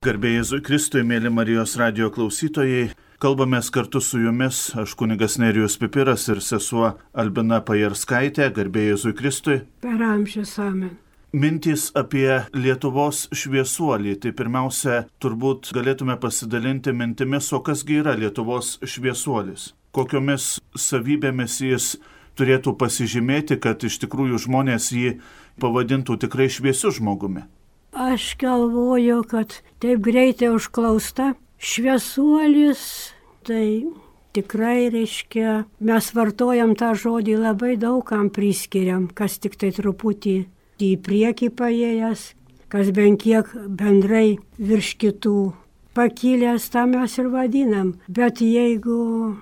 Garbėjai Kristui, mėly Marijos radio klausytojai, kalbamės kartu su jumis, aš kunigas Nerijus Pipiras ir sesuo Albina Pajarskaitė, garbėjai Kristui. Per amžius amen. Mintys apie Lietuvos šviesuolį. Tai pirmiausia, turbūt galėtume pasidalinti mintimis, o kasgi yra Lietuvos šviesuolis. Kokiomis savybėmis jis turėtų pasižymėti, kad iš tikrųjų žmonės jį pavadintų tikrai šviesiu žmogumi. Aš galvoju, kad taip greitai užklausta šviesuolis, tai tikrai reiškia, mes vartojam tą žodį labai daugam priskiriam, kas tik tai truputį į priekį paėjęs, kas bent kiek bendrai virš kitų pakilęs, tą mes ir vadinam. Bet jeigu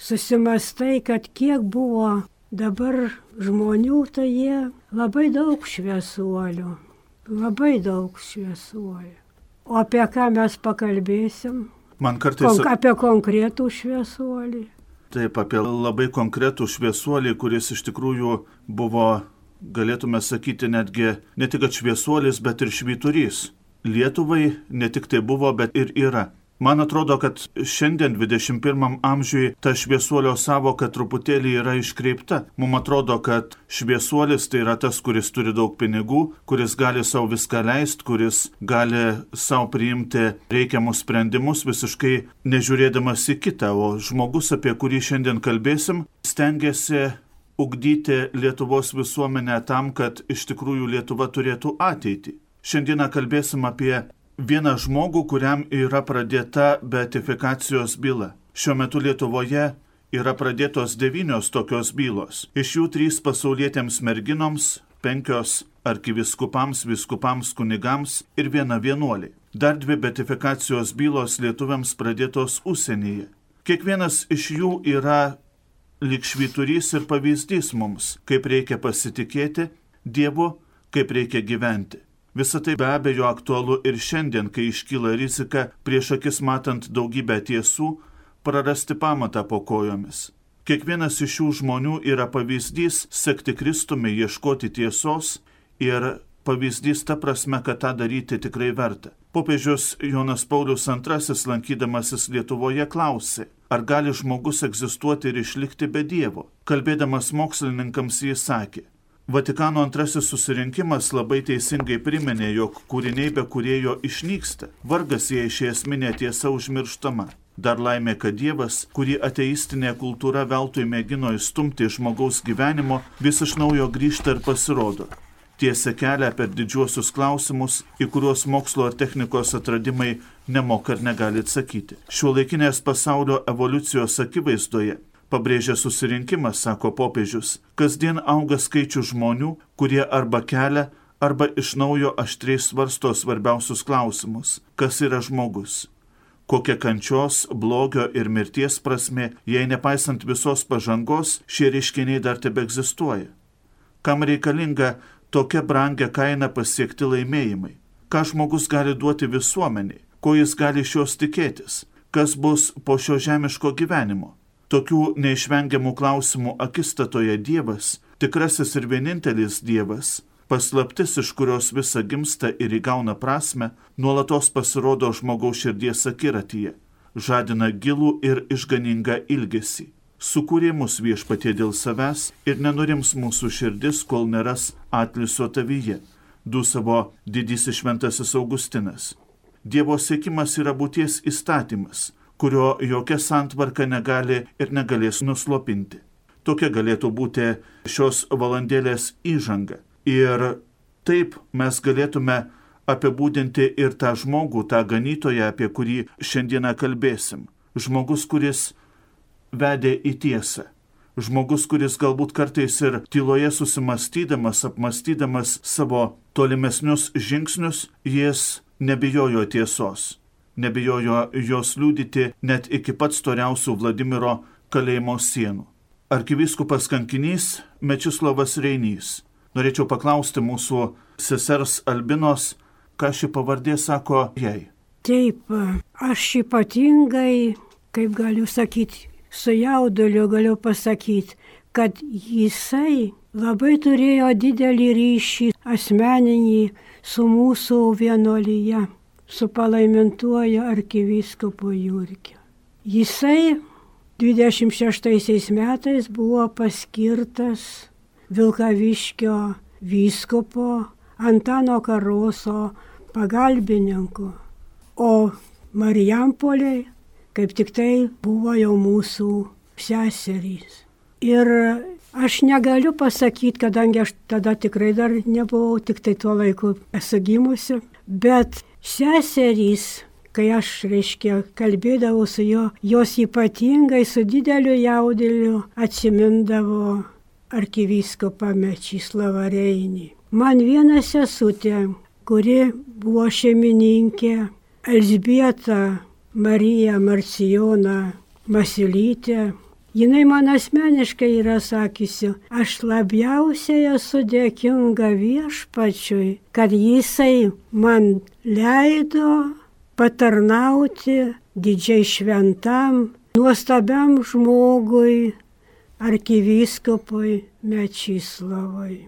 susimastai, kad kiek buvo dabar žmonių, tai jie labai daug šviesuolių. Labai daug šviesuoja. O apie ką mes pakalbėsim? Man kartais. Kon apie konkretų šviesuolį. Taip, apie labai konkretų šviesuolį, kuris iš tikrųjų buvo, galėtume sakyti, netgi ne tik šviesuolis, bet ir švyturys. Lietuvai ne tik tai buvo, bet ir yra. Man atrodo, kad šiandien 21 amžiui ta šviesuolio savoka truputėlį yra iškreipta. Mums atrodo, kad šviesuolis tai yra tas, kuris turi daug pinigų, kuris gali savo viską leisti, kuris gali savo priimti reikiamus sprendimus visiškai nežiūrėdamas į kitą. O žmogus, apie kurį šiandien kalbėsim, stengiasi ugdyti Lietuvos visuomenę tam, kad iš tikrųjų Lietuva turėtų ateitį. Šiandieną kalbėsim apie vieną žmogų, kuriam yra pradėta beatifikacijos byla. Šiuo metu Lietuvoje yra pradėtos devynios tokios bylos. Iš jų trys pasaulietėms merginoms, penkios arkiviskupams, viskupams, kunigams ir viena vienuolė. Dar dvi beatifikacijos bylos lietuviams pradėtos užsienyje. Kiekvienas iš jų yra likšvyturys ir pavyzdys mums, kaip reikia pasitikėti Dievu, kaip reikia gyventi. Visą tai be abejo aktualu ir šiandien, kai iškyla rizika prieš akis matant daugybę tiesų, prarasti pamatą po kojomis. Kiekvienas iš šių žmonių yra pavyzdys sekti Kristumi, ieškoti tiesos ir pavyzdys ta prasme, kad tą daryti tikrai verta. Popiežius Jonas Paulius II lankydamasis Lietuvoje klausė, ar gali žmogus egzistuoti ir išlikti be Dievo. Kalbėdamas mokslininkams jis sakė, Vatikano antrasis susirinkimas labai teisingai priminė, jog kūriniai be kurėjo išnyksta. Vargas jei ši esminė tiesa užmirštama. Dar laimė, kad Dievas, kurį ateistinė kultūra veltui mėgino įstumti iš žmogaus gyvenimo, vis iš naujo grįžta ir pasirodo. Tiesia kelią per didžiuosius klausimus, į kuriuos mokslo ar technikos atradimai nemoka ir negali atsakyti. Šiuo laikinės pasaulio evoliucijos akivaizdoje pabrėžia susirinkimas, sako popiežius, kasdien auga skaičius žmonių, kurie arba kelia, arba iš naujo aštriai svarsto svarbiausius klausimus - kas yra žmogus, kokia kančios, blogio ir mirties prasme, jei nepaisant visos pažangos, šie reiškiniai dar tebe egzistuoja. Kam reikalinga tokia brangia kaina pasiekti laimėjimai? Ką žmogus gali duoti visuomeniai? Ko jis gali iš jos tikėtis? Kas bus po šio žemiško gyvenimo? Tokių neišvengiamų klausimų akistatoje Dievas, tikrasis ir vienintelis Dievas, paslaptis, iš kurios visa gimsta ir įgauna prasme, nuolatos pasirodo žmogaus širdies akiratyje, žadina gilų ir išganingą ilgesį. Sukūrė mus viešpatie dėl savęs ir nenurims mūsų širdis, kol neras atliso tavyje, du savo didysis šventasis Augustinas. Dievo sėkimas yra būties įstatymas kurio jokia santvarka negali ir negalės nuslopinti. Tokia galėtų būti šios valandėlės įžanga. Ir taip mes galėtume apibūdinti ir tą žmogų, tą ganytoją, apie kurį šiandieną kalbėsim. Žmogus, kuris vedė į tiesą. Žmogus, kuris galbūt kartais ir tyloje susimastydamas, apmastydamas savo tolimesnius žingsnius, jis nebijojo tiesos nebijojo jos liūdyti net iki pat storiausių Vladimiro kalėjimo sienų. Arkivyskupas kankinys Mečislovas Reinys. Norėčiau paklausti mūsų sesers Albinos, ką ši pavardė sako jai. Taip, aš ypatingai, kaip galiu sakyti, su jauduliu galiu pasakyti, kad jisai labai turėjo didelį ryšį asmeninį su mūsų vienolyje su palaimintuoju arkivyskupu Jurkiu. Jisai 26 metais buvo paskirtas Vilkaviškio vyskupo Antano Karoso pagalbininku, o Marijampoliai kaip tik tai buvo jau mūsų seserys. Ir aš negaliu pasakyti, kadangi aš tada tikrai dar nebuvau, tik tai tuo laiku esu gimusi, bet seserys kai aš, reiškia, kalbėdavau su juo, jos ypatingai su dideliu jaudiliu atsimindavo arkivyskopą Mečislavą Reinį. Man viena sesutė, kuri buvo šeimininkė, Elzbieta Marija Marcijona Masilytė, jinai man asmeniškai yra sakysi, aš labiausiai esu dėkinga viešpačiui, kad jisai man leido patarnauti didžiai šventam, nuostabiam žmogui, arkivyskopui Mečislavui.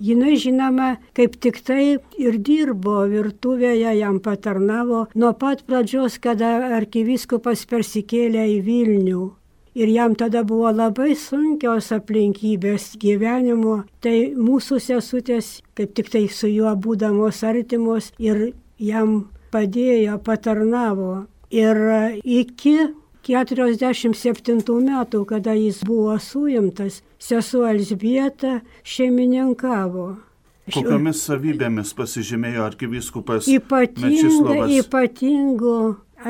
Jinai žinoma, kaip tik tai ir dirbo virtuvėje, jam patarnavo nuo pat pradžios, kada arkivyskupas persikėlė į Vilnių. Ir jam tada buvo labai sunkios aplinkybės gyvenimo, tai mūsų sesutės kaip tik tai su juo būdamos artimos ir jam padėjo, patarnavo. Ir iki 47 metų, kada jis buvo suimtas, sesuo Elsbieta šeimininkavo. Kokiamis savybėmis pasižymėjo arkivyskupas? Ypatinga, ypatingu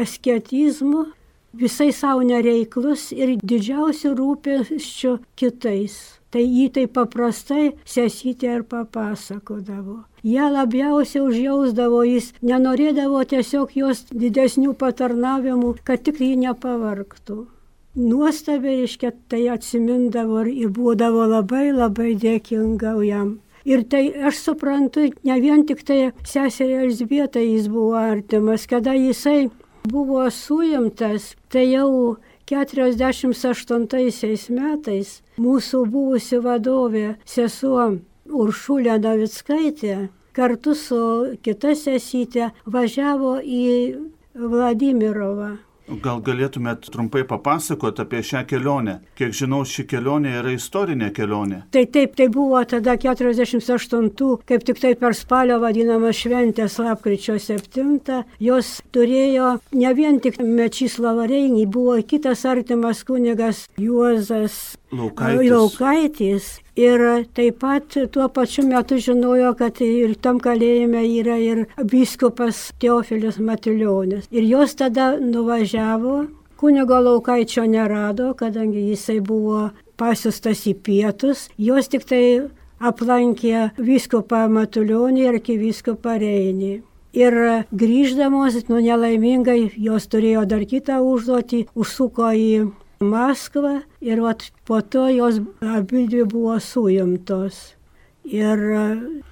asketizmu, visai savo nereiklus ir didžiausių rūpesčių kitais. Tai jį tai paprastai sesytė ir papasakodavo. Jie labiausiai užjausdavo, jis nenorėdavo tiesiog jos didesnių patarnavimų, kad tik jį nepavarktų. Nuostabiai, reiškia, tai atsimindavo ir būdavo labai labai dėkinga jam. Ir tai aš suprantu, ne vien tik tai seserė Elzbieta jis buvo artimas, kada jisai buvo suimtas, tai jau 48 metais mūsų buvusi vadovė sesuo Uršulė Davickaitė kartu su kita sesytė važiavo į Vladimirovą. Gal galėtumėt trumpai papasakoti apie šią kelionę? Kiek žinau, ši kelionė yra istorinė kelionė. Tai taip, tai buvo tada 48, kaip tik tai per spalio vadinamą šventės lapkričio 7. Jos turėjo ne vien tik Mečislavą Reinį, buvo kitas artimas kunigas Juozas Laukaitis. Laukaitis. Ir taip pat tuo pačiu metu žinojo, kad ir tam kalėjime yra ir biskupas Teofilis Matuljonis. Ir jos tada nuvažiavo, kunigo Laukaičio nerado, kadangi jisai buvo pasiustas į pietus, jos tik tai aplankė viskupą Matuljonį ir arkiviskupą Reinį. Ir grįždamos, nu nelaimingai, jos turėjo dar kitą užduotį, užsuko į Maskvą ir vat, po to jos abidvi buvo suimtos. Ir e,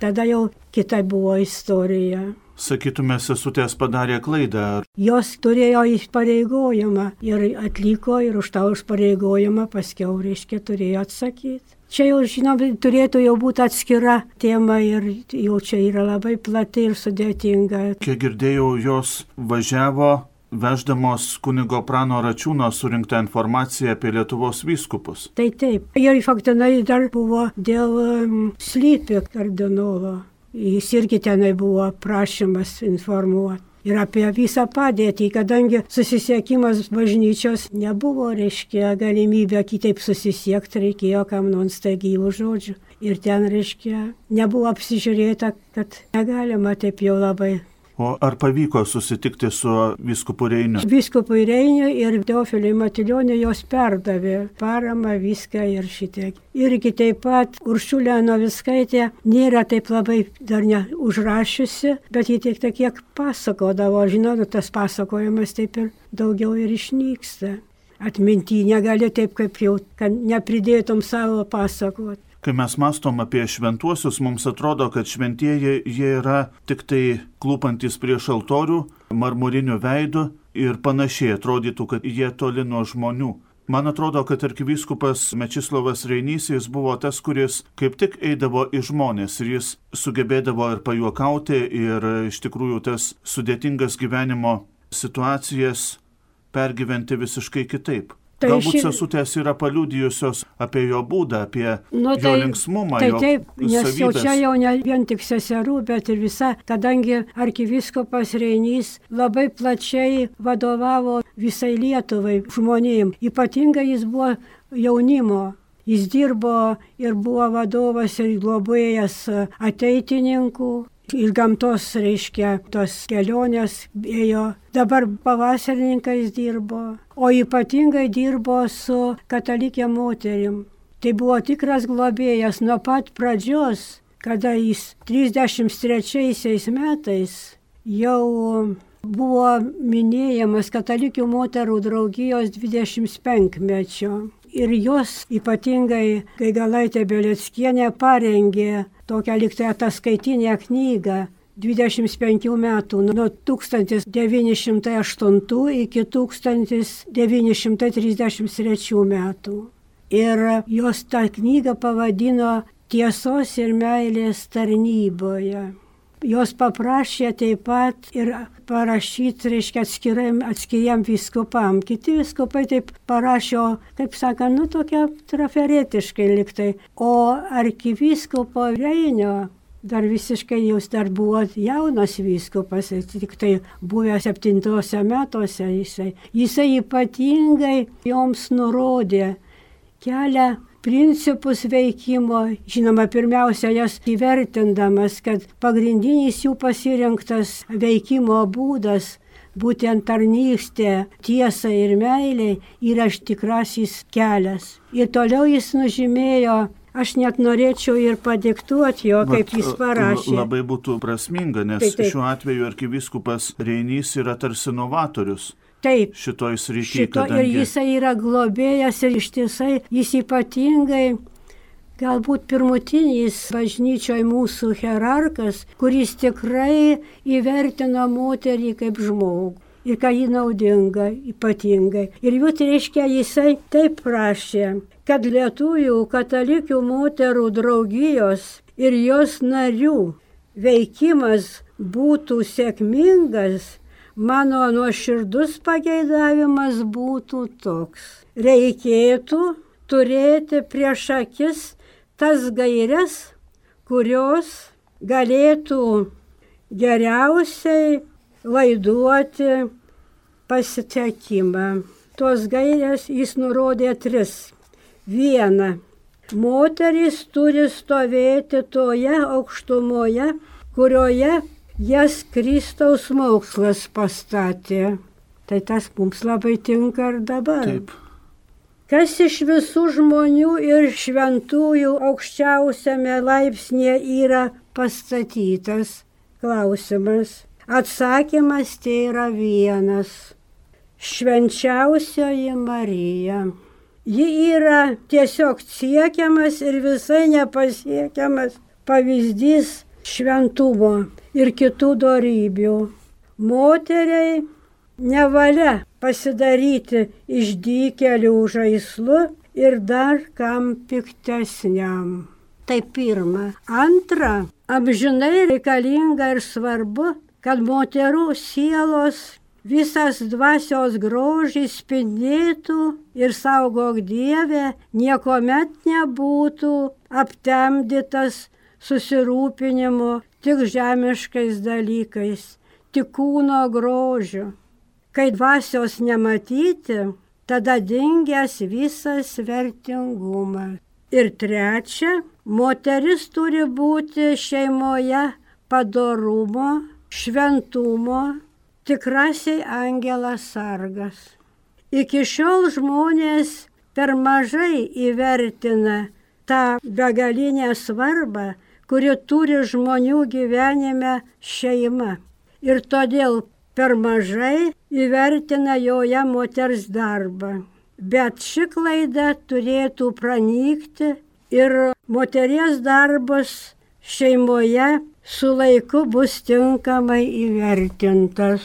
tada jau kita buvo istorija. Sakytume, sesutės padarė klaidą. Jos turėjo įpareigojimą ir atliko ir už tą užpareigojimą paskiau, reiškia, turėjo atsakyti. Čia jau, žinom, turėtų jau būti atskira tema ir jau čia yra labai plati ir sudėtinga. Kiek girdėjau, jos važiavo veždamos kunigo Prano Račiūno surinktą informaciją apie Lietuvos vyskupus. Tai taip. Ir faktinai dar buvo dėl um, slypio kardinolo. Jis irgi tenai buvo prašymas informuoti. Ir apie visą padėtį, kadangi susisiekimas bažnyčios nebuvo, reiškia, galimybė kitaip susisiekti, reikėjo kam nors tai gyvų žodžių. Ir ten, reiškia, nebuvo apsižiūrėta, kad negalima taip jau labai O ar pavyko susitikti su viskupu Reiniu? Viskupui Reiniu ir Teofiliui Matilioniui jos perdavė paramą viską ir šitiek. Irgi taip pat Uršulė Noviskaitė nėra taip labai dar neužrašiusi, bet ji tik tiek kiek pasakodavo, žinot, tas pasakojimas taip ir daugiau ir išnyksta. Atminti negali taip kaip jau, kad nepridėtum savo pasakot. Kai mes mastom apie šventuosius, mums atrodo, kad šventieji jie yra tik tai klūpantis prieš altorių, marmuriniu veidu ir panašiai atrodytų, kad jie toli nuo žmonių. Man atrodo, kad arkivyskupas Mečislovas Reinys jis buvo tas, kuris kaip tik eidavo į žmonės ir jis sugebėdavo ir pajuokauti ir iš tikrųjų tas sudėtingas gyvenimo situacijas pergyventi visiškai kitaip. Tai Galbūt ši... sesutės yra paliudijusios apie jo būdą, apie nu, tai, jo linksmumą. Tai taip, nes savybės. jau čia jau ne vien tik seserų, bet ir visa, kadangi arkiviskopas Reinys labai plačiai vadovavo visai Lietuvai žmonėm, ypatingai jis buvo jaunimo. Jis dirbo ir buvo vadovas ir globėjas ateitininkų, Iš gamtos, reiškia, tos kelionės ėjo. Dabar pavasarininkais dirbo, o ypatingai dirbo su katalikė moterim. Tai buvo tikras globėjas nuo pat pradžios, kada jis 33 metais jau buvo minėjamas katalikių moterų draugijos 25-mečio. Ir jos ypatingai, kai Galaitė Beleckienė parengė tokią liktai ataskaitinę knygą 25 metų, nuo 1908 iki 1933 metų. Ir jos tą knygą pavadino Tiesos ir meilės tarnyboje. Jos paprašė taip pat ir parašyti, reiškia, atskiriam, atskiriam viskupam. Kiti viskupai taip parašė, kaip sakant, nu tokia traferetiškai liktai. O arkivyskupo Reinio dar visiškai jūs dar buvo jaunas vyskupas, tik tai buvę septintose metuose jisai. Jisai ypatingai joms nurodė kelią principus veikimo, žinoma, pirmiausia, jas įvertindamas, kad pagrindinis jų pasirinktas veikimo būdas būtent tarnystė, tiesa ir meiliai yra tikrasis kelias. Ir toliau jis nužymėjo Aš net norėčiau ir padiktuoti jo, kaip jis parašė. Labai būtų prasminga, nes taip, taip. šiuo atveju arkiviskupas Reinys yra tarsi novatorius. Taip. Šitoj srityje. Šito, kadangi... Ir jisai yra globėjas ir ištisai jis ypatingai galbūt pirmutinis bažnyčioje mūsų hierarkas, kuris tikrai įvertino moterį kaip žmogų. Ir ką jį naudinga ypatingai. Ir jų tai reiškia, jisai taip prašė, kad lietuvių katalikių moterų draugijos ir jos narių veikimas būtų sėkmingas Mano nuoširdus pageidavimas būtų toks. Reikėtų turėti prieš akis tas gairias, kurios galėtų geriausiai laiduoti pasitekimą. Tos gairės jis nurodė tris. Viena. Moteris turi stovėti toje aukštumoje, kurioje jas Kristaus mokslas pastatė. Tai tas mums labai tinka ir dabar. Taip. Kas iš visų žmonių ir šventųjų aukščiausiame laipsnėje yra pastatytas? Klausimas. Atsakymas tai yra vienas. Švenčiausioji Marija. Ji yra tiesiog siekiamas ir visai nepasiekiamas pavyzdys šventumo ir kitų darybių. Moteriai nevalia pasidaryti išdykelių žaislu ir dar kam piktesniam. Tai pirma. Antra, amžinai reikalinga ir svarbu, kad moterų sielos visas dvasios grožis spindėtų ir saugok Dievę, niekuomet nebūtų aptemdytas susirūpinimu tik žemiškais dalykais, tik kūno grožiu. Kai dvasios nematyti, tada dingęs visas vertingumas. Ir trečia, moteris turi būti šeimoje padarumo, šventumo, tikrasiai angelas sargas. Iki šiol žmonės per mažai įvertina tą begalinę svarbą, kuri turi žmonių gyvenime šeima. Ir todėl per mažai įvertina joje moters darbą. Bet ši klaida turėtų pranykti ir moteries darbas šeimoje su laiku bus tinkamai įvertintas.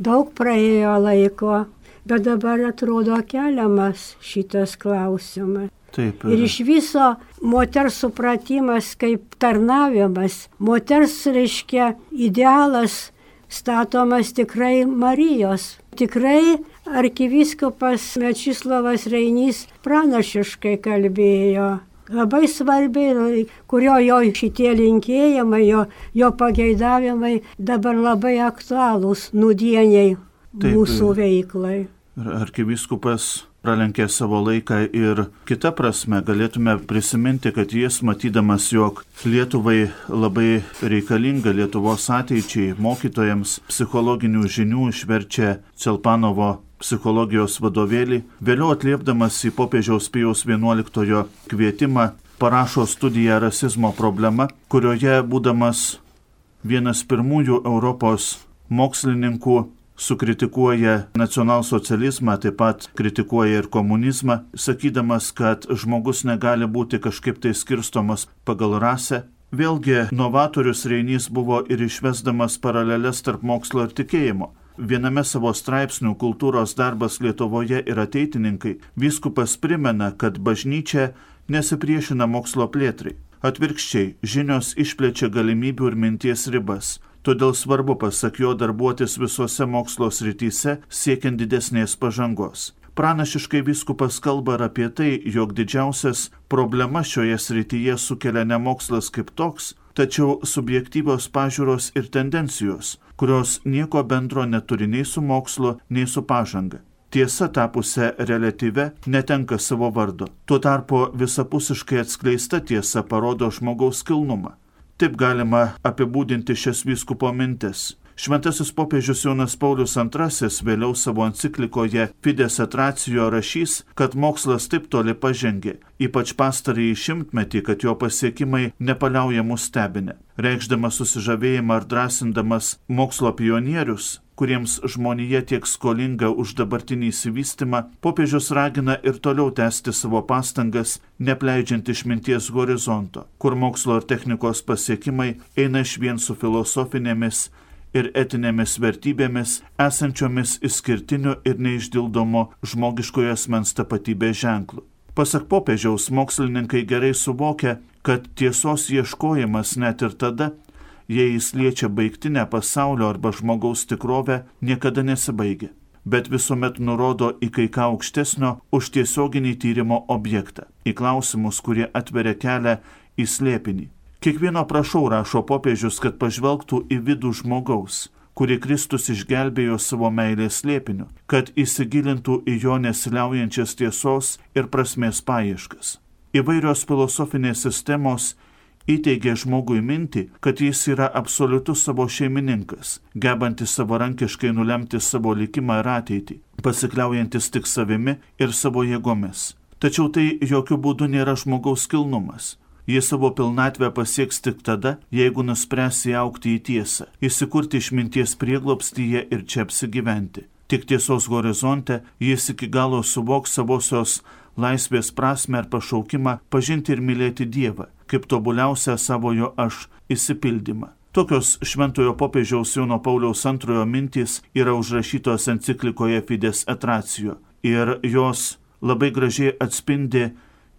Daug praėjo laiko, bet dabar atrodo keliamas šitas klausimas. Taip. Ir iš viso moters supratimas kaip tarnavimas, moters reiškia idealas statomas tikrai Marijos. Tikrai arkiviskupas Mečislavas Reinys pranašiškai kalbėjo. Labai svarbiai, kurio jo šitie linkėjimai, jo, jo pageidavimai dabar labai aktualūs nudieniai Taip, mūsų veiklai. Arkiviskupas pralenkė savo laiką ir kita prasme galėtume prisiminti, kad jis matydamas, jog Lietuvai labai reikalinga Lietuvos ateičiai, mokytojams psichologinių žinių išverčia Celpanovo psichologijos vadovėlį, vėliau atliepdamas į popiežiaus Pijaus XI kvietimą, parašo studiją rasizmo problema, kurioje būdamas vienas pirmųjų Europos mokslininkų sukritikuoja nacionalsocializmą, taip pat kritikuoja ir komunizmą, sakydamas, kad žmogus negali būti kažkaip tai skirstomas pagal rasę. Vėlgi, novatorius Reinys buvo ir išvesdamas paralelės tarp mokslo ir tikėjimo. Viename savo straipsnių kultūros darbas Lietuvoje ir ateitininkai vyskupas primena, kad bažnyčia nesipriešina mokslo plėtrai. Atvirkščiai, žinios išplečia galimybių ir minties ribas. Todėl svarbu, pasak jo, darbuotis visose mokslo srityse siekiant didesnės pažangos. Pranašiškai viskupas kalba ir apie tai, jog didžiausias problema šioje srityje sukelia ne mokslas kaip toks, tačiau subjektyvios pažiūros ir tendencijos, kurios nieko bendro neturi nei su mokslu, nei su pažanga. Tiesa tapusią relatyvę netenka savo vardo. Tuo tarpu visapusiškai atskleista tiesa parodo žmogaus kilnumą. Taip galima apibūdinti šias vyskupo mintis. Šventasis popiežius Jonas Paulius II vėliau savo enciklikoje Fides Atracijo rašys, kad mokslas taip toli pažengė, ypač pastarąjį šimtmetį, kad jo pasiekimai nepaliauja mus stebinę. Reikšdamas susižavėjimą ar drąsindamas mokslo pionierius, kuriems žmonija tiek skolinga už dabartinį įsivystimą, popiežius ragina ir toliau tęsti savo pastangas, nepleidžiant išminties horizonto, kur mokslo ir technikos pasiekimai eina iš vien su filosofinėmis ir etinėmis vertybėmis, esančiomis išskirtiniu ir neišdildomu žmogiškojo asmens tapatybės ženklu. Pasak popiežiaus, mokslininkai gerai suvokia, kad tiesos ieškojimas net ir tada, jei jis liečia baigtinę pasaulio arba žmogaus tikrovę, niekada nesibaigia, bet visuomet nurodo į kai ką aukštesnio už tiesioginį tyrimo objektą, į klausimus, kurie atveria kelią į slėpinį. Kiekvieno prašau, rašo popiežius, kad pažvelgtų į vidų žmogaus, kurį Kristus išgelbėjo savo meilės slėpiniu, kad įsigilintų į jo nesiliaujančias tiesos ir prasmės paieškas. Įvairios filosofinės sistemos įteigė žmogui mintį, kad jis yra absoliutus savo šeimininkas, gebantis savarankiškai nulemti savo likimą ir ateitį, pasikliaujantis tik savimi ir savo jėgomis. Tačiau tai jokių būdų nėra žmogaus kilnumas. Jie savo pilnatvę pasieks tik tada, jeigu nuspręs įaukti į tiesą, įsikurti išminties prieglopstyje ir čia apsigyventi. Tik tiesos horizonte jis iki galo suvoks savosios laisvės prasme ir pašaukimą pažinti ir mylėti Dievą, kaip tobuliausią savojo aš įsipildymą. Tokios šventojo popiežiaus Jono Pauliaus antrojo mintys yra užrašytos enciklikoje Fides Etracijo ir jos labai gražiai atspindi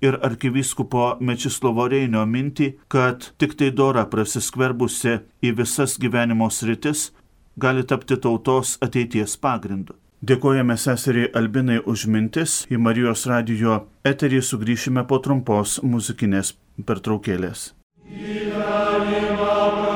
ir arkivyskupo Mečislovo Reinio mintį, kad tik tai dora prasiskverbusi į visas gyvenimo sritis gali tapti tautos ateities pagrindu. Dėkojame seseriai Albinai už mintis, į Marijos radijo eterį sugrįšime po trumpos muzikinės pertraukėlės. Gyvenimą.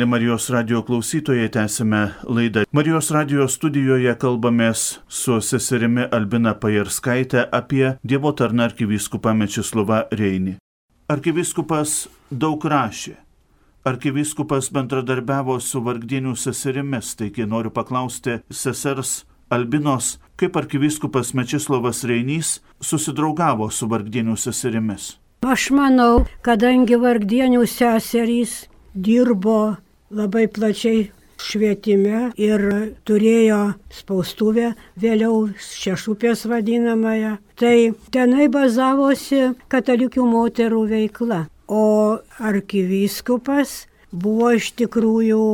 Mėly Marijos radio klausytojai, tęsime laidą. Marijos radio studijoje kalbamės su seserimi Albina Pajarskaitė apie Dievo tarną arkivyskupą Mečislovą Reinį. Arkiviskupas daug rašė. Arkiviskupas bendradarbiavo su vargdienių seserimis, taigi noriu paklausti sesers Albinos, kaip arkiviskupas Mečislovas Reinys susidraugavo su vargdienių seserimis. Aš manau, kadangi vargdienių seserys dirbo labai plačiai švietime ir turėjo spaustuvę, vėliau šešupės vadinamąją. Tai tenai bazavosi katalikių moterų veikla. O arkivyskupas buvo iš tikrųjų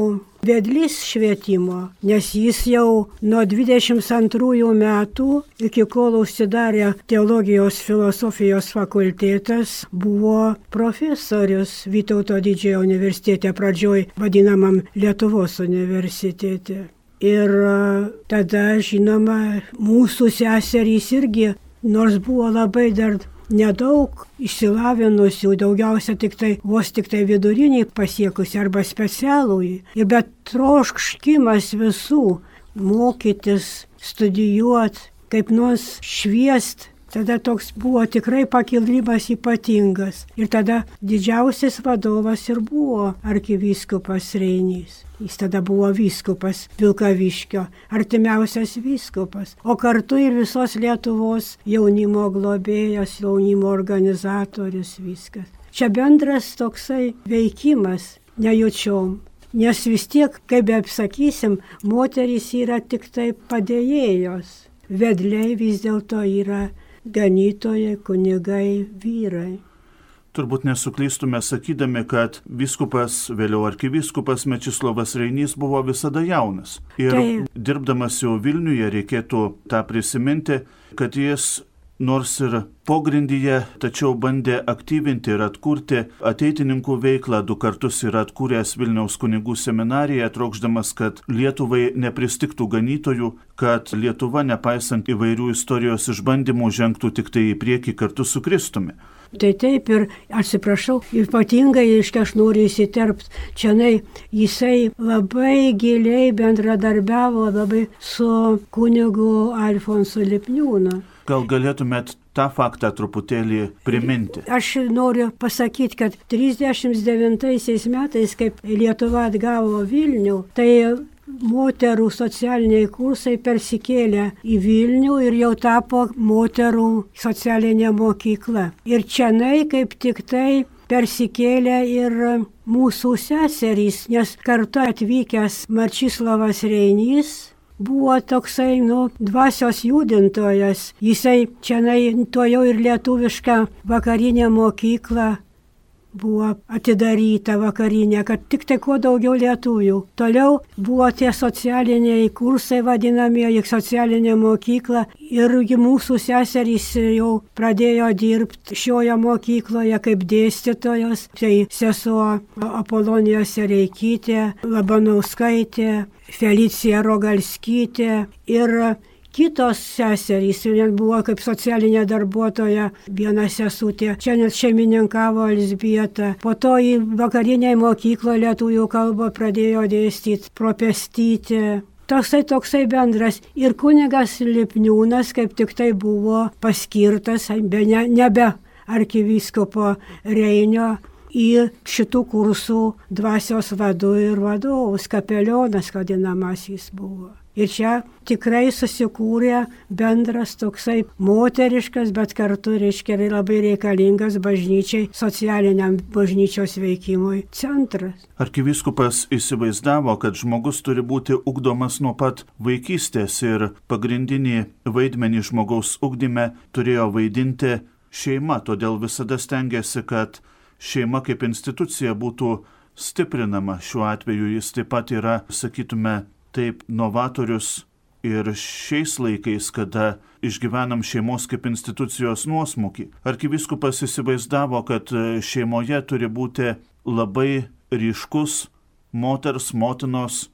vedlys švietimo, nes jis jau nuo 22 metų, iki kol užsidarė teologijos filosofijos fakultetas, buvo profesorius Vytauto didžiojo universitete, pradžioj vadinamam Lietuvos universitete. Ir tada, žinoma, mūsų seserys irgi, nors buvo labai dar nedaug išsilavinusių, daugiausia tik tai vos tik tai vidurinį pasiekusi arba specialųjį. Ir bet troškimas visų mokytis, studijuoti, kaip nors šviest Tada toks buvo tikrai pakilimas ypatingas. Ir tada didžiausias vadovas ir buvo arkivyskupas Reinys. Jis tada buvo vyskupas Vilkaviškio, artimiausias vyskupas, o kartu ir visos Lietuvos jaunimo globėjas, jaunimo organizatorius viskas. Čia bendras toksai veikimas nejučiom. Nes vis tiek, kaip be apsakysim, moterys yra tik tai padėjėjos. Vedliai vis dėlto yra ganytojai, kunigai, vyrai. Turbūt nesuklystume sakydami, kad viskupas, vėliau arkivyskupas Mečislovas Reinys buvo visada jaunas. Ir tai... dirbdamas jau Vilniuje reikėtų tą prisiminti, kad jis nors ir pogrindyje, tačiau bandė aktyvinti ir atkurti ateitininkų veiklą, du kartus yra atkūręs Vilniaus kunigų seminariją, trokšdamas, kad Lietuvai nepristiktų ganytojų, kad Lietuva, nepaisant įvairių istorijos išbandymų, žengtų tik tai į priekį kartu su Kristumi. Tai taip ir atsiprašau, ypatingai, iškia aš noriu įsiterpti, čia jisai labai giliai bendradarbiavo labai su kunigu Alfonso Lipniūnu. Gal galėtumėt tą faktą truputėlį priminti? Aš noriu pasakyti, kad 39 metais, kaip Lietuva atgavo Vilnių, tai moterų socialiniai kursai persikėlė į Vilnių ir jau tapo moterų socialinė mokykla. Ir čia nai kaip tik tai persikėlė ir mūsų seserys, nes kartu atvykęs Marčislavas Reinys buvo toksai, nu, dvasios judintojas. Jisai čia to jau ir lietuvišką vakarinę mokyklą buvo atidaryta vakarinė, kad tik tai kuo daugiau lietuvių. Toliau buvo tie socialiniai kursai vadinamieji, socialinė mokykla ir mūsų seserys jau pradėjo dirbti šioje mokykloje kaip dėstytojos. Tai sesuo Apolonija Sereikytė, Labanauskaitė, Felicija Rogalskytė ir kitos seserys, net buvo kaip socialinė darbuotoja, viena sesutė, čia net šeimininkavo Elsbieta. Po to į vakariniai mokyklą lietuvių kalbą pradėjo dėstyti propestyti. Toksai toksai bendras. Ir kunigas Lipniūnas kaip tik tai buvo paskirtas, be, ne, nebe arkivyskopo Reinio į šitų kursų dvasios vadų ir vadovus, kapelionas vadinamasis buvo. Ir čia tikrai susikūrė bendras toksai moteriškas, bet kartu, reiškia, labai reikalingas bažnyčiai, socialiniam bažnyčios veikimui centras. Arkiviskupas įsivaizdavo, kad žmogus turi būti ugdomas nuo pat vaikystės ir pagrindinį vaidmenį žmogaus ugdyme turėjo vaidinti šeima, todėl visada stengiasi, kad šeima kaip institucija būtų stiprinama. Šiuo atveju jis taip pat yra, sakytume, taip novatorius ir šiais laikais, kada išgyvenam šeimos kaip institucijos nuosmukį. Arkiviskupas įsivaizdavo, kad šeimoje turi būti labai ryškus moters, motinos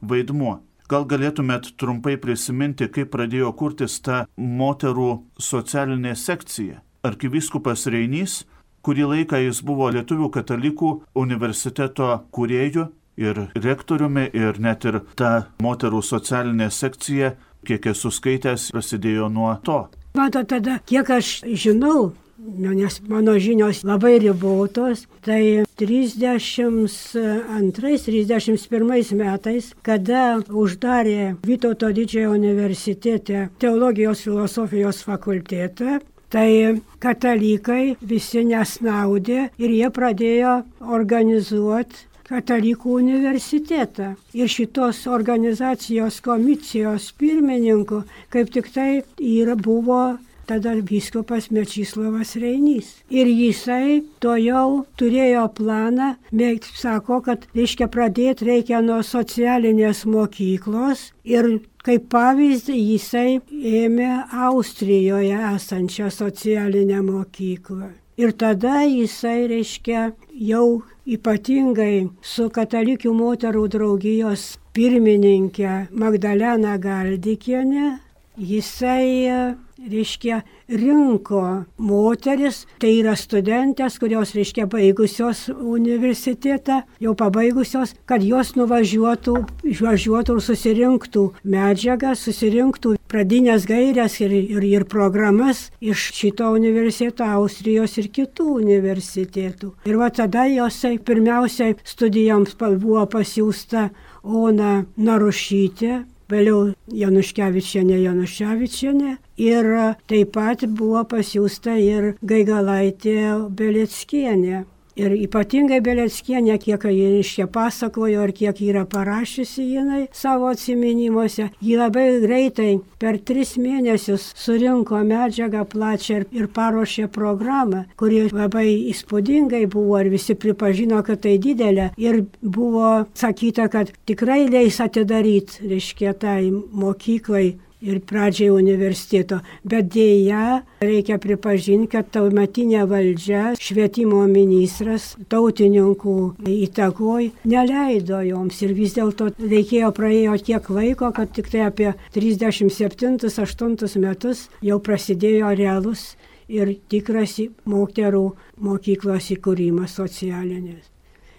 vaidmuo. Gal galėtumėt trumpai prisiminti, kaip pradėjo kurtis ta moterų socialinė sekcija. Arkiviskupas Reinys Kurį laiką jis buvo Lietuvių katalikų universiteto kuriejų ir rektoriumi, ir net ir ta moterų socialinė sekcija, kiek esu skaitęs, prasidėjo nuo to. Mato, tada, kiek aš žinau, nu, nes mano žinios labai ribotos, tai 32-31 metais, kada uždarė Vytauto didžiojo universitete teologijos filosofijos fakultetą, Tai katalikai visi nesnaudė ir jie pradėjo organizuoti katalikų universitetą. Ir šitos organizacijos komisijos pirmininku kaip tik tai yra buvo tada vyskupas Mečislavas Reinys. Ir jisai to jau turėjo planą, mėgt, sako, kad reiškia pradėti reikia nuo socialinės mokyklos ir Kaip pavyzdį jisai ėmė Austrijoje esančią socialinę mokyklą. Ir tada jisai, reiškia, jau ypatingai su katalikių moterų draugijos pirmininkė Magdalena Galdikienė, jisai reiškia, rinko moteris, tai yra studentės, kurios, reiškia, baigusios universitetą, jau pabaigusios, kad jos nuvažiuotų, išvažiuotų ir susirinktų medžiagą, susirinktų pradinės gairias ir, ir, ir programas iš šito universiteto, Austrijos ir kitų universitetų. Ir va tada jos pirmiausiai studijoms buvo pasiūsta Ona Narušytė, vėliau Januškevičienė Januševičienė ir taip pat buvo pasiūsta ir Gaigalaitė Beleckienė. Ir ypatingai Beleckienė, kiek ji iškia pasakojo ir kiek yra parašiusi jinai savo atsiminimuose, ji labai greitai per tris mėnesius surinko medžiagą plačią ir, ir paruošė programą, kuri labai įspūdingai buvo ir visi pripažino, kad tai didelė. Ir buvo sakyta, kad tikrai leis atidaryti, reiškia, tai mokyklai ir pradžiai universiteto. Bet dėja, reikia pripažinti, kad taumetinė valdžia, švietimo ministras, tautininkų įtakoj neleido joms. Ir vis dėlto reikėjo praėjo tiek laiko, kad tik tai apie 37-8 metus jau prasidėjo realus ir tikras moterų mokyklos įkūrimas socialinės.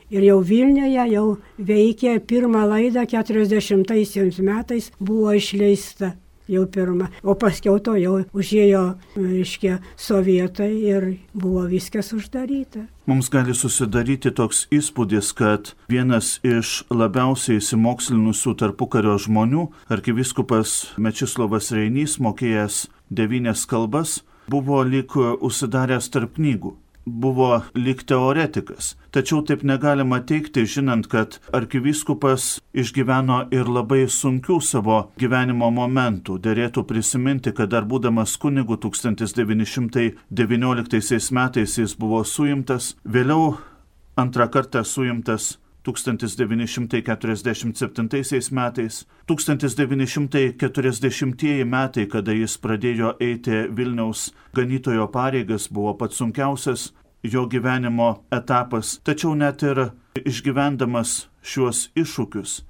Ir jau Vilniuje jau veikė pirmą laidą 40 metais buvo išleista jau pirmą, o paskiau to jau užėjo, reiškia, sovietai ir buvo viskas uždaryta. Mums gali susidaryti toks įspūdis, kad vienas iš labiausiai įsimokslinusių tarpukario žmonių, arkiviskupas Mečislovas Reinys, mokėjęs devynias kalbas, buvo lik užsidaręs tarp knygų buvo lik teoretikas. Tačiau taip negalima teikti, žinant, kad arkivyskupas išgyveno ir labai sunkių savo gyvenimo momentų. Dėrėtų prisiminti, kad dar būdamas kunigu 1919 metais jis buvo suimtas, vėliau antrą kartą suimtas 1947 metais, 1940 metai, kada jis pradėjo eiti Vilniaus ganytojo pareigas, buvo pats sunkiausias jo gyvenimo etapas, tačiau net ir išgyvendamas šiuos iššūkius,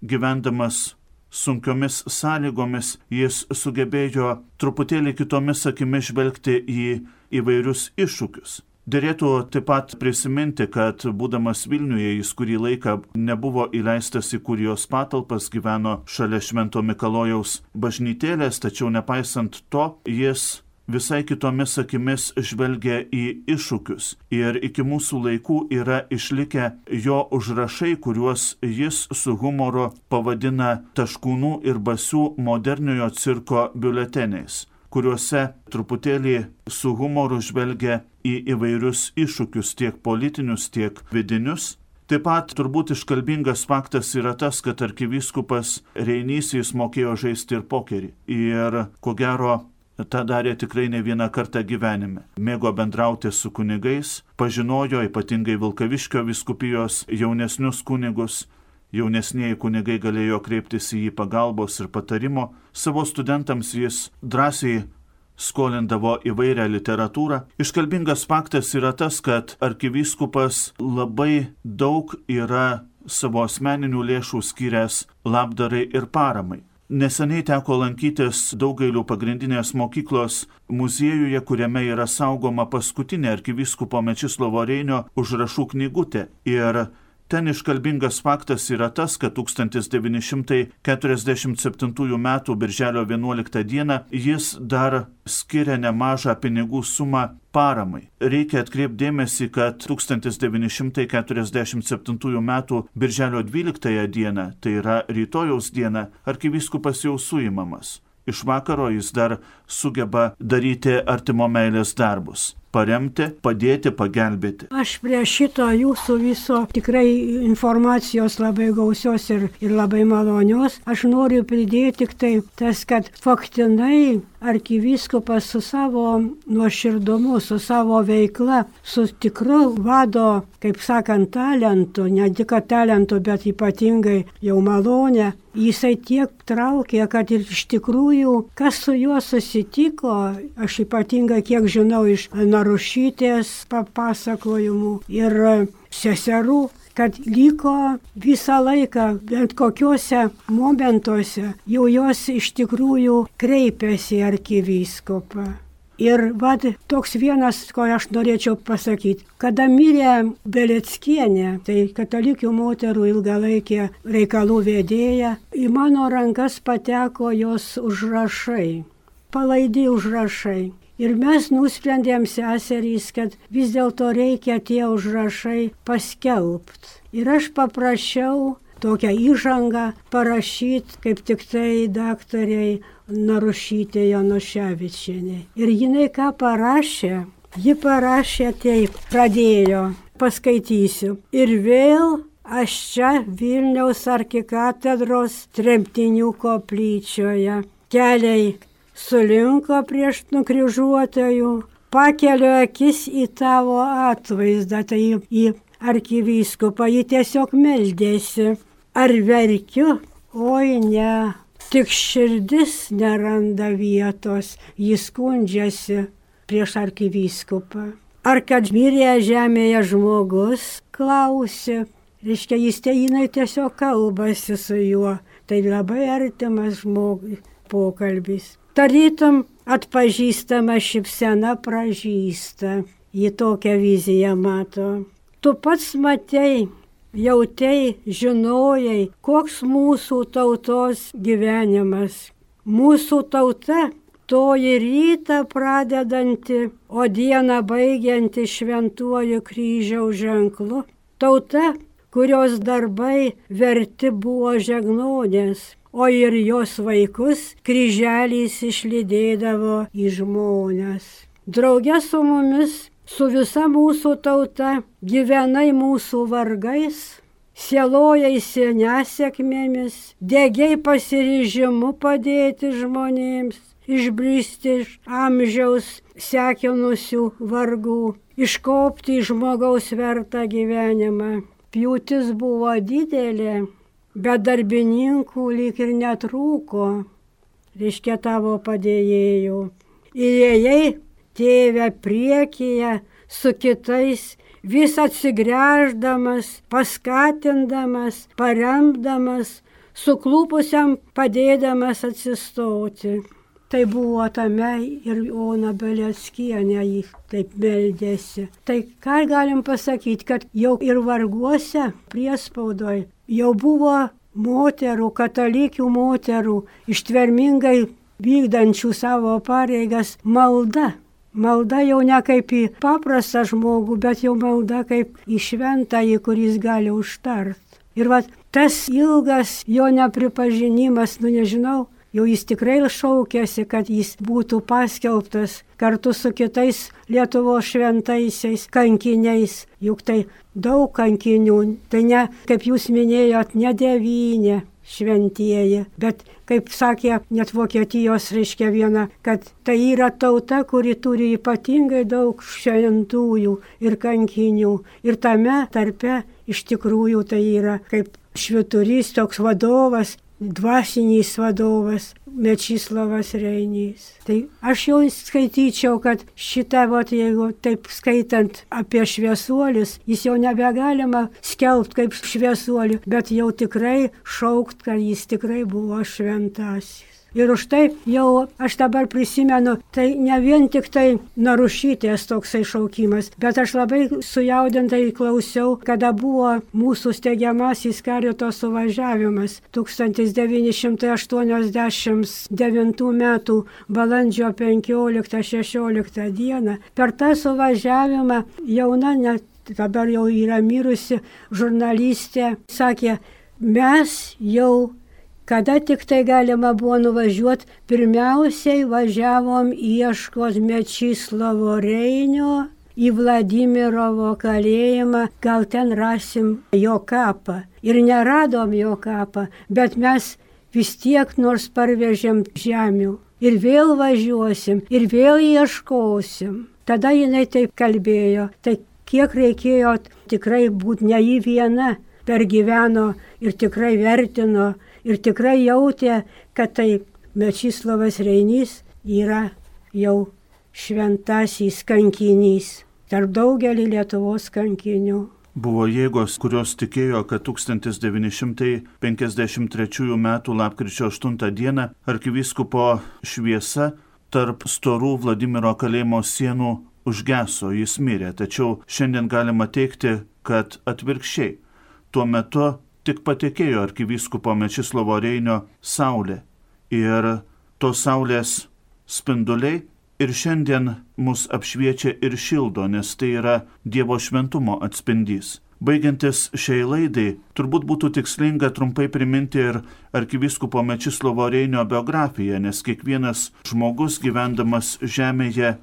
gyvendamas sunkiomis sąlygomis, jis sugebėjo truputėlį kitomis akimis žvelgti į įvairius iššūkius. Dėrėtų taip pat prisiminti, kad būdamas Vilniuje jis kurį laiką nebuvo įleistas į kurijos patalpas, gyveno šalia Švento Mikalojaus bažnytėlės, tačiau nepaisant to, jis visai kitomis akimis žvelgia į iššūkius. Ir iki mūsų laikų yra išlikę jo užrašai, kuriuos jis su humoru pavadina taškūnų ir basių moderniojo cirko biuleteniais kuriuose truputėlį su humoru žvelgia į įvairius iššūkius, tiek politinius, tiek vidinius. Taip pat turbūt iškalbingas faktas yra tas, kad arkivyskupas Reinys jis mokėjo žaisti ir pokerį. Ir ko gero tą darė tikrai ne vieną kartą gyvenime. Mėgo bendrauti su kunigais, pažinojo ypatingai Vilkaviškio viskupijos jaunesnius kunigus, Jaunesnėji kunigai galėjo kreiptis į jį pagalbos ir patarimo, savo studentams jis drąsiai skolindavo įvairią literatūrą. Iškalbingas faktas yra tas, kad arkivyskupas labai daug yra savo asmeninių lėšų skyręs labdarai ir paramai. Neseniai teko lankytis daugeliu pagrindinės mokyklos muziejuje, kuriame yra saugoma paskutinė arkivyskupo Mečislovo Reinio užrašų knygutė. Ir Ten iškalbingas faktas yra tas, kad 1947 m. birželio 11 d. jis dar skiria nemažą pinigų sumą paramai. Reikia atkreipdėmėsi, kad 1947 m. birželio 12 d. tai yra rytojaus diena, arkivyskupas jau suimamas. Iš vakaro jis dar sugeba daryti artimo meilės darbus paremti, padėti, pagelbėti. Aš prie šito jūsų viso tikrai informacijos labai gausios ir, ir labai malonios. Aš noriu pridėti tik tai tas, kad faktinai arkivyskupas su savo nuoširdumu, su savo veikla, su tikru vado, kaip sakant, talentu, ne tik talentu, bet ypatingai jau malonę, jisai tiek traukė, kad ir iš tikrųjų, kas su juo susitiko, aš ypatingai kiek žinau iš Narušytės papasakojimų ir seserų, kad liko visą laiką, bent kokiuose momentuose, jau jos iš tikrųjų kreipėsi arkivyskopą. Ir vad toks vienas, ko aš norėčiau pasakyti. Kada mirė Beleckienė, tai katalikių moterų ilgalaikė reikalų vedėja, į mano rankas pateko jos užrašai, palaidi užrašai. Ir mes nusprendėm seserys, kad vis dėlto reikia tie užrašai paskelbti. Ir aš paprašiau tokią įžangą parašyti kaip tik tai daktariai Narušytė Januševičienė. Ir jinai ką parašė? Ji parašė taip, pradėjo, paskaitysiu. Ir vėl aš čia Vilniaus arkikatedros tremtinių koplyčioje. Keliai sulinko prieš nukryžiuotojų, pakeliu akis į tavo atvaizdą, tai į, į arkivyskupą, ji tiesiog meldėsi. Ar verkiu? Oi ne, tik širdis neranda vietos, jis skundžiasi prieš arkivyskupą. Ar kad mirė žemėje žmogus, klausė. Reiškia, jis te jinai tiesiog kalbasi su juo. Tai labai artimas žmogui pokalbis. Tarytum atpažįstama šipsena pražįsta. Ji tokią viziją mato. Tu pats matei, jautei, žinojai, koks mūsų tautos gyvenimas. Mūsų tauta toji rytą pradedanti, o dieną baigianti šventuoju kryžiaus ženklu. Tauta, kurios darbai verti buvo žegnonės, o ir jos vaikus kryželys išlydėdavo į žmonės. Drauge su mumis su visa mūsų tauta gyvenai mūsų vargais, sielojaisi nesėkmėmis, degiai pasiryžimu padėti žmonėms, išbristi iš amžiaus sekinusių vargų, iškopti į žmogaus vertą gyvenimą. Pjūtis buvo didelė, bet darbininkų lyg ir netrūko, reiškia tavo padėjėjų. Įėjai tėvę priekyje su kitais, vis atsigręždamas, paskatindamas, paremdamas, suklūpusiam padėdamas atsistoti. Tai buvo tame ir Ona Beleckienė jį taip meldėsi. Tai ką galim pasakyti, kad jau ir varguose priespaudoj jau buvo moterų, katalikių moterų, ištvermingai vykdančių savo pareigas malda. Malda jau ne kaip į paprastą žmogų, bet jau malda kaip į šventąjį, kuris gali užtart. Ir va tas ilgas jo nepripažinimas, nu nežinau, jau jis tikrai šaukėsi, kad jis būtų paskelbtas kartu su kitais Lietuvo šventaisiais kankiniais. Juk tai daug kankinių, tai ne, kaip jūs minėjot, ne devynė šventieji, bet kaip sakė net Vokietijos reiškia viena, kad tai yra tauta, kuri turi ypatingai daug šventųjų ir kankinių. Ir tame tarpe iš tikrųjų tai yra kaip šviturys, toks vadovas, dvasinys vadovas Mečislavas Reinys. Tai aš jau skaityčiau, kad šitą, vat, jeigu taip skaitant apie šviesuolius, jis jau nebegalima skelbti kaip šviesuolių, bet jau tikrai šaukt, kad jis tikrai buvo šventasis. Ir už tai jau aš dabar prisimenu, tai ne vien tik tai narušytės toksai šaukimas, bet aš labai sujaudintai klausiau, kada buvo mūsų steigiamasis karito suvažiavimas 1989 m. balandžio 15-16 d. Per tą suvažiavimą jauna net dabar jau yra mirusi žurnalistė, sakė, mes jau, kada tik tai galima buvo nuvažiuoti, pirmiausiai važiavom ieškos Mečislovo Reinio į Vladimirovo kalėjimą, gal ten rasim jo kapą. Ir neradom jo kapą, bet mes vis tiek nors parvežėm žemių. Ir vėl važiuosim, ir vėl ieškosim. Tada jinai taip kalbėjo. Tai kiek reikėjo tikrai būti ne į vieną, per gyveno ir tikrai vertino ir tikrai jautė, kad tai Mečislavas Reinys yra jau šventasis kankinys tarp daugelį Lietuvos kankinių. Buvo jėgos, kurios tikėjo, kad 1953 m. lapkričio 8 d. arkivyskupo šviesa tarp storų Vladimiro kalėjimo sienų užgeso, jis mirė, tačiau šiandien galima teikti, kad atvirkščiai. Tuo metu tik patekėjo arkivyskupo Mečislovo Reinio saulė ir tos saulės spinduliai ir šiandien mus apšviečia ir šildo, nes tai yra Dievo šventumo atspindys. Baigiantis šiai laidai, turbūt būtų tikslinga trumpai priminti ir arkivyskupo Mečislovo Reinio biografiją, nes kiekvienas žmogus gyvendamas žemėje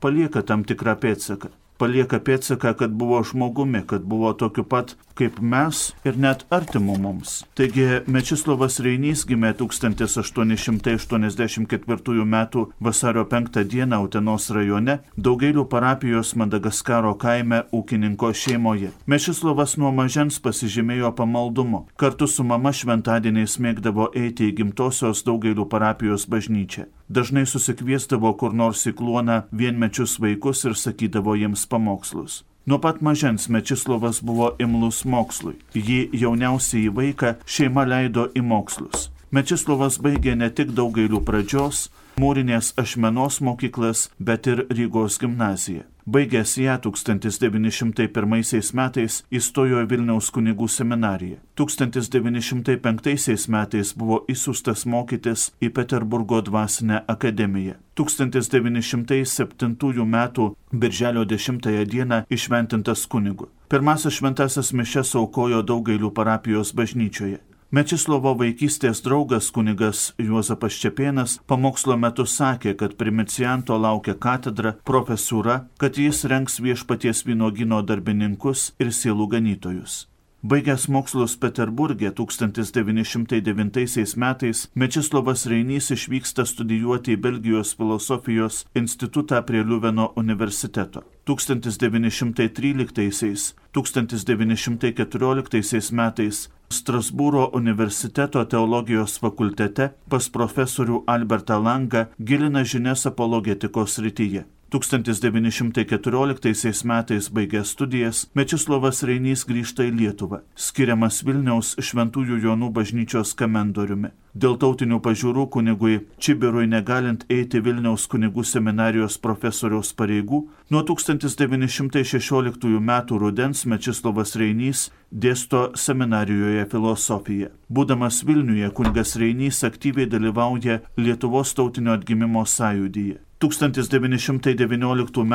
palieka tam tikrą pėdsaką. Palieka pėdsaką, kad buvo žmogumi, kad buvo tokiu pat kaip mes ir net artimu mums. Taigi Mečislovas Reinys gimė 1884 m. vasario 5 d. Utenos rajone, Daugailių parapijos Madagaskaro kaime ūkininko šeimoje. Mečislovas nuo mažens pasižymėjo pamaldumu. Kartu su mama šventadieniais mėgdavo eiti į gimtosios Daugailių parapijos bažnyčią dažnai susikviesdavo kur nors į kluoną vienmečius vaikus ir sakydavo jiems pamokslus. Nuo pat mažens Mečislovas buvo imlus mokslui. Jį jauniausiai vaiką šeima leido į mokslus. Mečislovas baigė ne tik daugailių pradžios, mūrinės ašmenos mokyklas, bet ir Rygos gimnaziją. Baigęs ją 1901 metais įstojo į Vilniaus kunigų seminariją. 1905 metais buvo įsiustas mokytis į Peterburgo dvasinę akademiją. 1907 m. birželio 10 d. išventintas kunigu. Pirmasis šventasis mišes aukojo daugailių parapijos bažnyčioje. Mečislovo vaikystės draugas kunigas Juozapas Čepėnas pamokslo metu sakė, kad primicianto laukia katedra, profesūra, kad jis renks viešpaties vynogino darbininkus ir sielų ganytojus. Baigęs mokslus Peterburgė 1909 metais, Mečislovas Reinys išvyksta studijuoti į Belgijos filosofijos institutą prie Liuveno universiteto. 1913-1914 metais Strasbūro universiteto teologijos fakultete pas profesorių Albertą Langą gilina žinias apologetikos rytyje. 1914 metais baigęs studijas, Mečislovas Reinys grįžta į Lietuvą, skiriamas Vilniaus Šventųjų Jonų bažnyčios kamendoriumi. Dėl tautinių pažiūrų kunigui Čibirui negalint eiti Vilniaus kunigų seminarijos profesoriaus pareigų, nuo 1916 m. rudens Mečislovas Reinys dėsto seminarijoje filosofiją. Būdamas Vilniuje, kunigas Reinys aktyviai dalyvauja Lietuvos tautinio atgimimo sąjūdyje. 1919 m.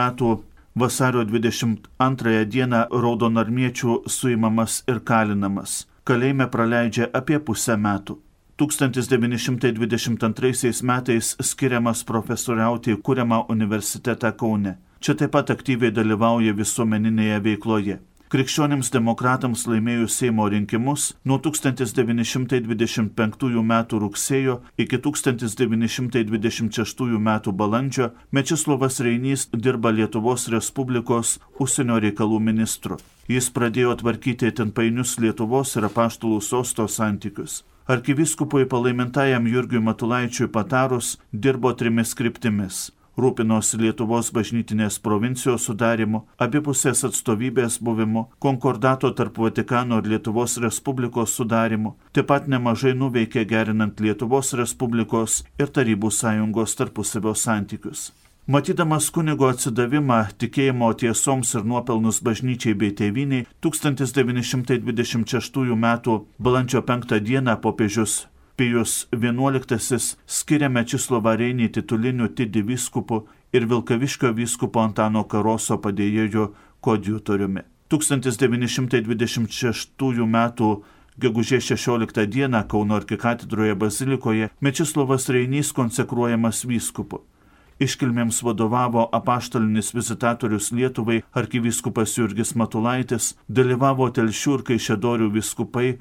vasario 22 d. raudonarmiečių suimamas ir kalinamas. Kalėjime praleidžia apie pusę metų. 1922 metais skiriamas profesoriauti į kūriamą universitetą Kaune. Čia taip pat aktyviai dalyvauja visuomeninėje veikloje. Krikščionims demokratams laimėjus Seimo rinkimus nuo 1925 m. rugsėjo iki 1926 m. balandžio Mečislovas Reinys dirba Lietuvos Respublikos užsienio reikalų ministru. Jis pradėjo tvarkyti ten painius Lietuvos ir apaštalų sosto santykius. Arkiviskupui palaimintajam Jurgiui Matulaičiui patarus dirbo trimis kryptimis rūpinosi Lietuvos bažnytinės provincijos sudarimu, abipusės atstovybės buvimu, konkordato tarp Vatikano ir Lietuvos Respublikos sudarimu, taip pat nemažai nuveikė gerinant Lietuvos Respublikos ir Tarybų sąjungos tarpusavio santykius. Matydamas kunigo atsidavimą tikėjimo tiesoms ir nuopelnus bažnyčiai bei tėviniai, 1926 m. balandžio 5 d. popiežius Pijus XI skiria Mečislovą Reinį tituliniu Tidį vyskupu ir Vilkaviškio vyskupo Antano Karoso padėjėjų kodjutoriumi. 1926 m. Gegužės 16 d. Kauno arkikatedroje bazilikoje Mečislovas Reinys konsekruojamas vyskupu. Iškilmėms vadovavo apaštalinis vizitatorius Lietuvai arkivyskupas Jurgis Matulaitis, dalyvavo Telšių ir Kaišėdorių viskupai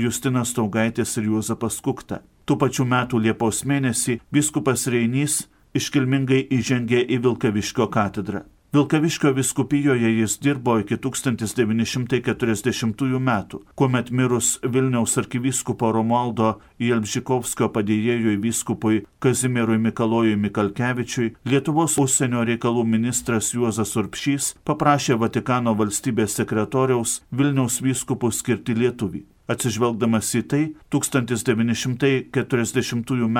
Justinas Taugaitis ir Juozapas Kukta. Tų pačių metų Liepos mėnesį viskupas Reinys iškilmingai įžengė į Vilkaviškio katedrą. Vilkaviškio viskupijoje jis dirbo iki 1940 metų, kuomet mirus Vilniaus arkivyskupo Romualdo Jelbžikovskio padėjėjui vyskupui Kazimierui Mikalojui Mikalkevičiui, Lietuvos užsienio reikalų ministras Juozas Urpšys paprašė Vatikano valstybės sekretoriaus Vilniaus vyskupų skirti Lietuvį. Atsižvelgdamas į tai, 1940 m.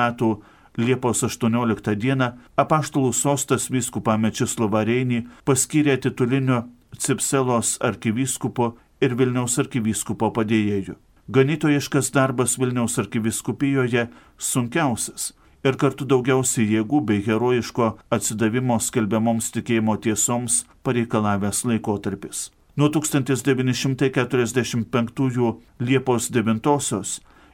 Liepos 18 dieną apaštalų sostas vyskupą Mečislovą Reinį paskyrė titulinio Cipselos arkivyskupo ir Vilniaus arkivyskupo padėjėjų. Ganytojiškas darbas Vilniaus arkivyskupijoje sunkiausias ir kartu daugiausiai jėgų bei herojiško atsidavimo skelbiamoms tikėjimo tiesoms pareikalavęs laikotarpis. Nuo 1945 Liepos 9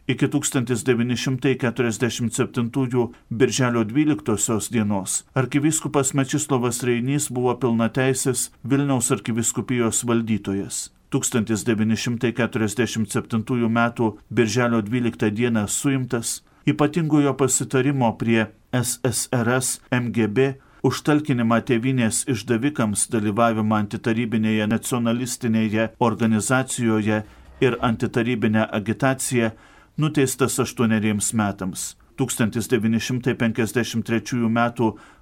iki 1947 birželio 12 dienos arkivyskupas Mečislovas Reinys buvo pilnateisis Vilniaus arkiviskupijos valdytojas. 1947 m. birželio 12 d. suimtas ypatingojo pasitarimo prie SSRS MGB užtalkinimą tėvinės išdavikams dalyvavimą antitarybinėje nacionalistinėje organizacijoje ir antitarybinę agitaciją nuteistas aštuoneriems metams. 1953 m.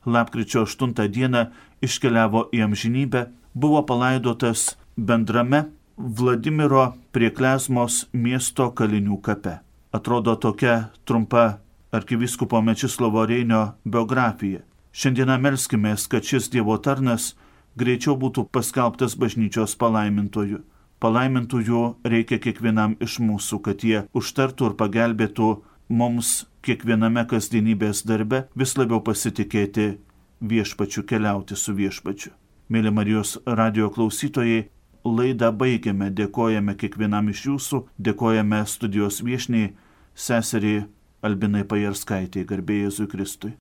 lapkričio 8 d. iškeliavo į amžinybę, buvo palaidotas bendrame Vladimiro prie Klesmos miesto kalinių kape. Atrodo tokia trumpa arkivyskupo Mečislovo Reinio biografija. Šiandieną melskimės, kad šis Dievo tarnas greičiau būtų paskelbtas bažnyčios palaimintoju palaimintųjų reikia kiekvienam iš mūsų, kad jie užtartų ir pagelbėtų mums kiekviename kasdienybės darbe vis labiau pasitikėti viešpačiu, keliauti su viešpačiu. Mėly Marijos radio klausytojai, laidą baigiame, dėkojame kiekvienam iš jūsų, dėkojame studijos viešniai, seseriai Albinai Pajarskaitai, garbėjai Jėzui Kristui.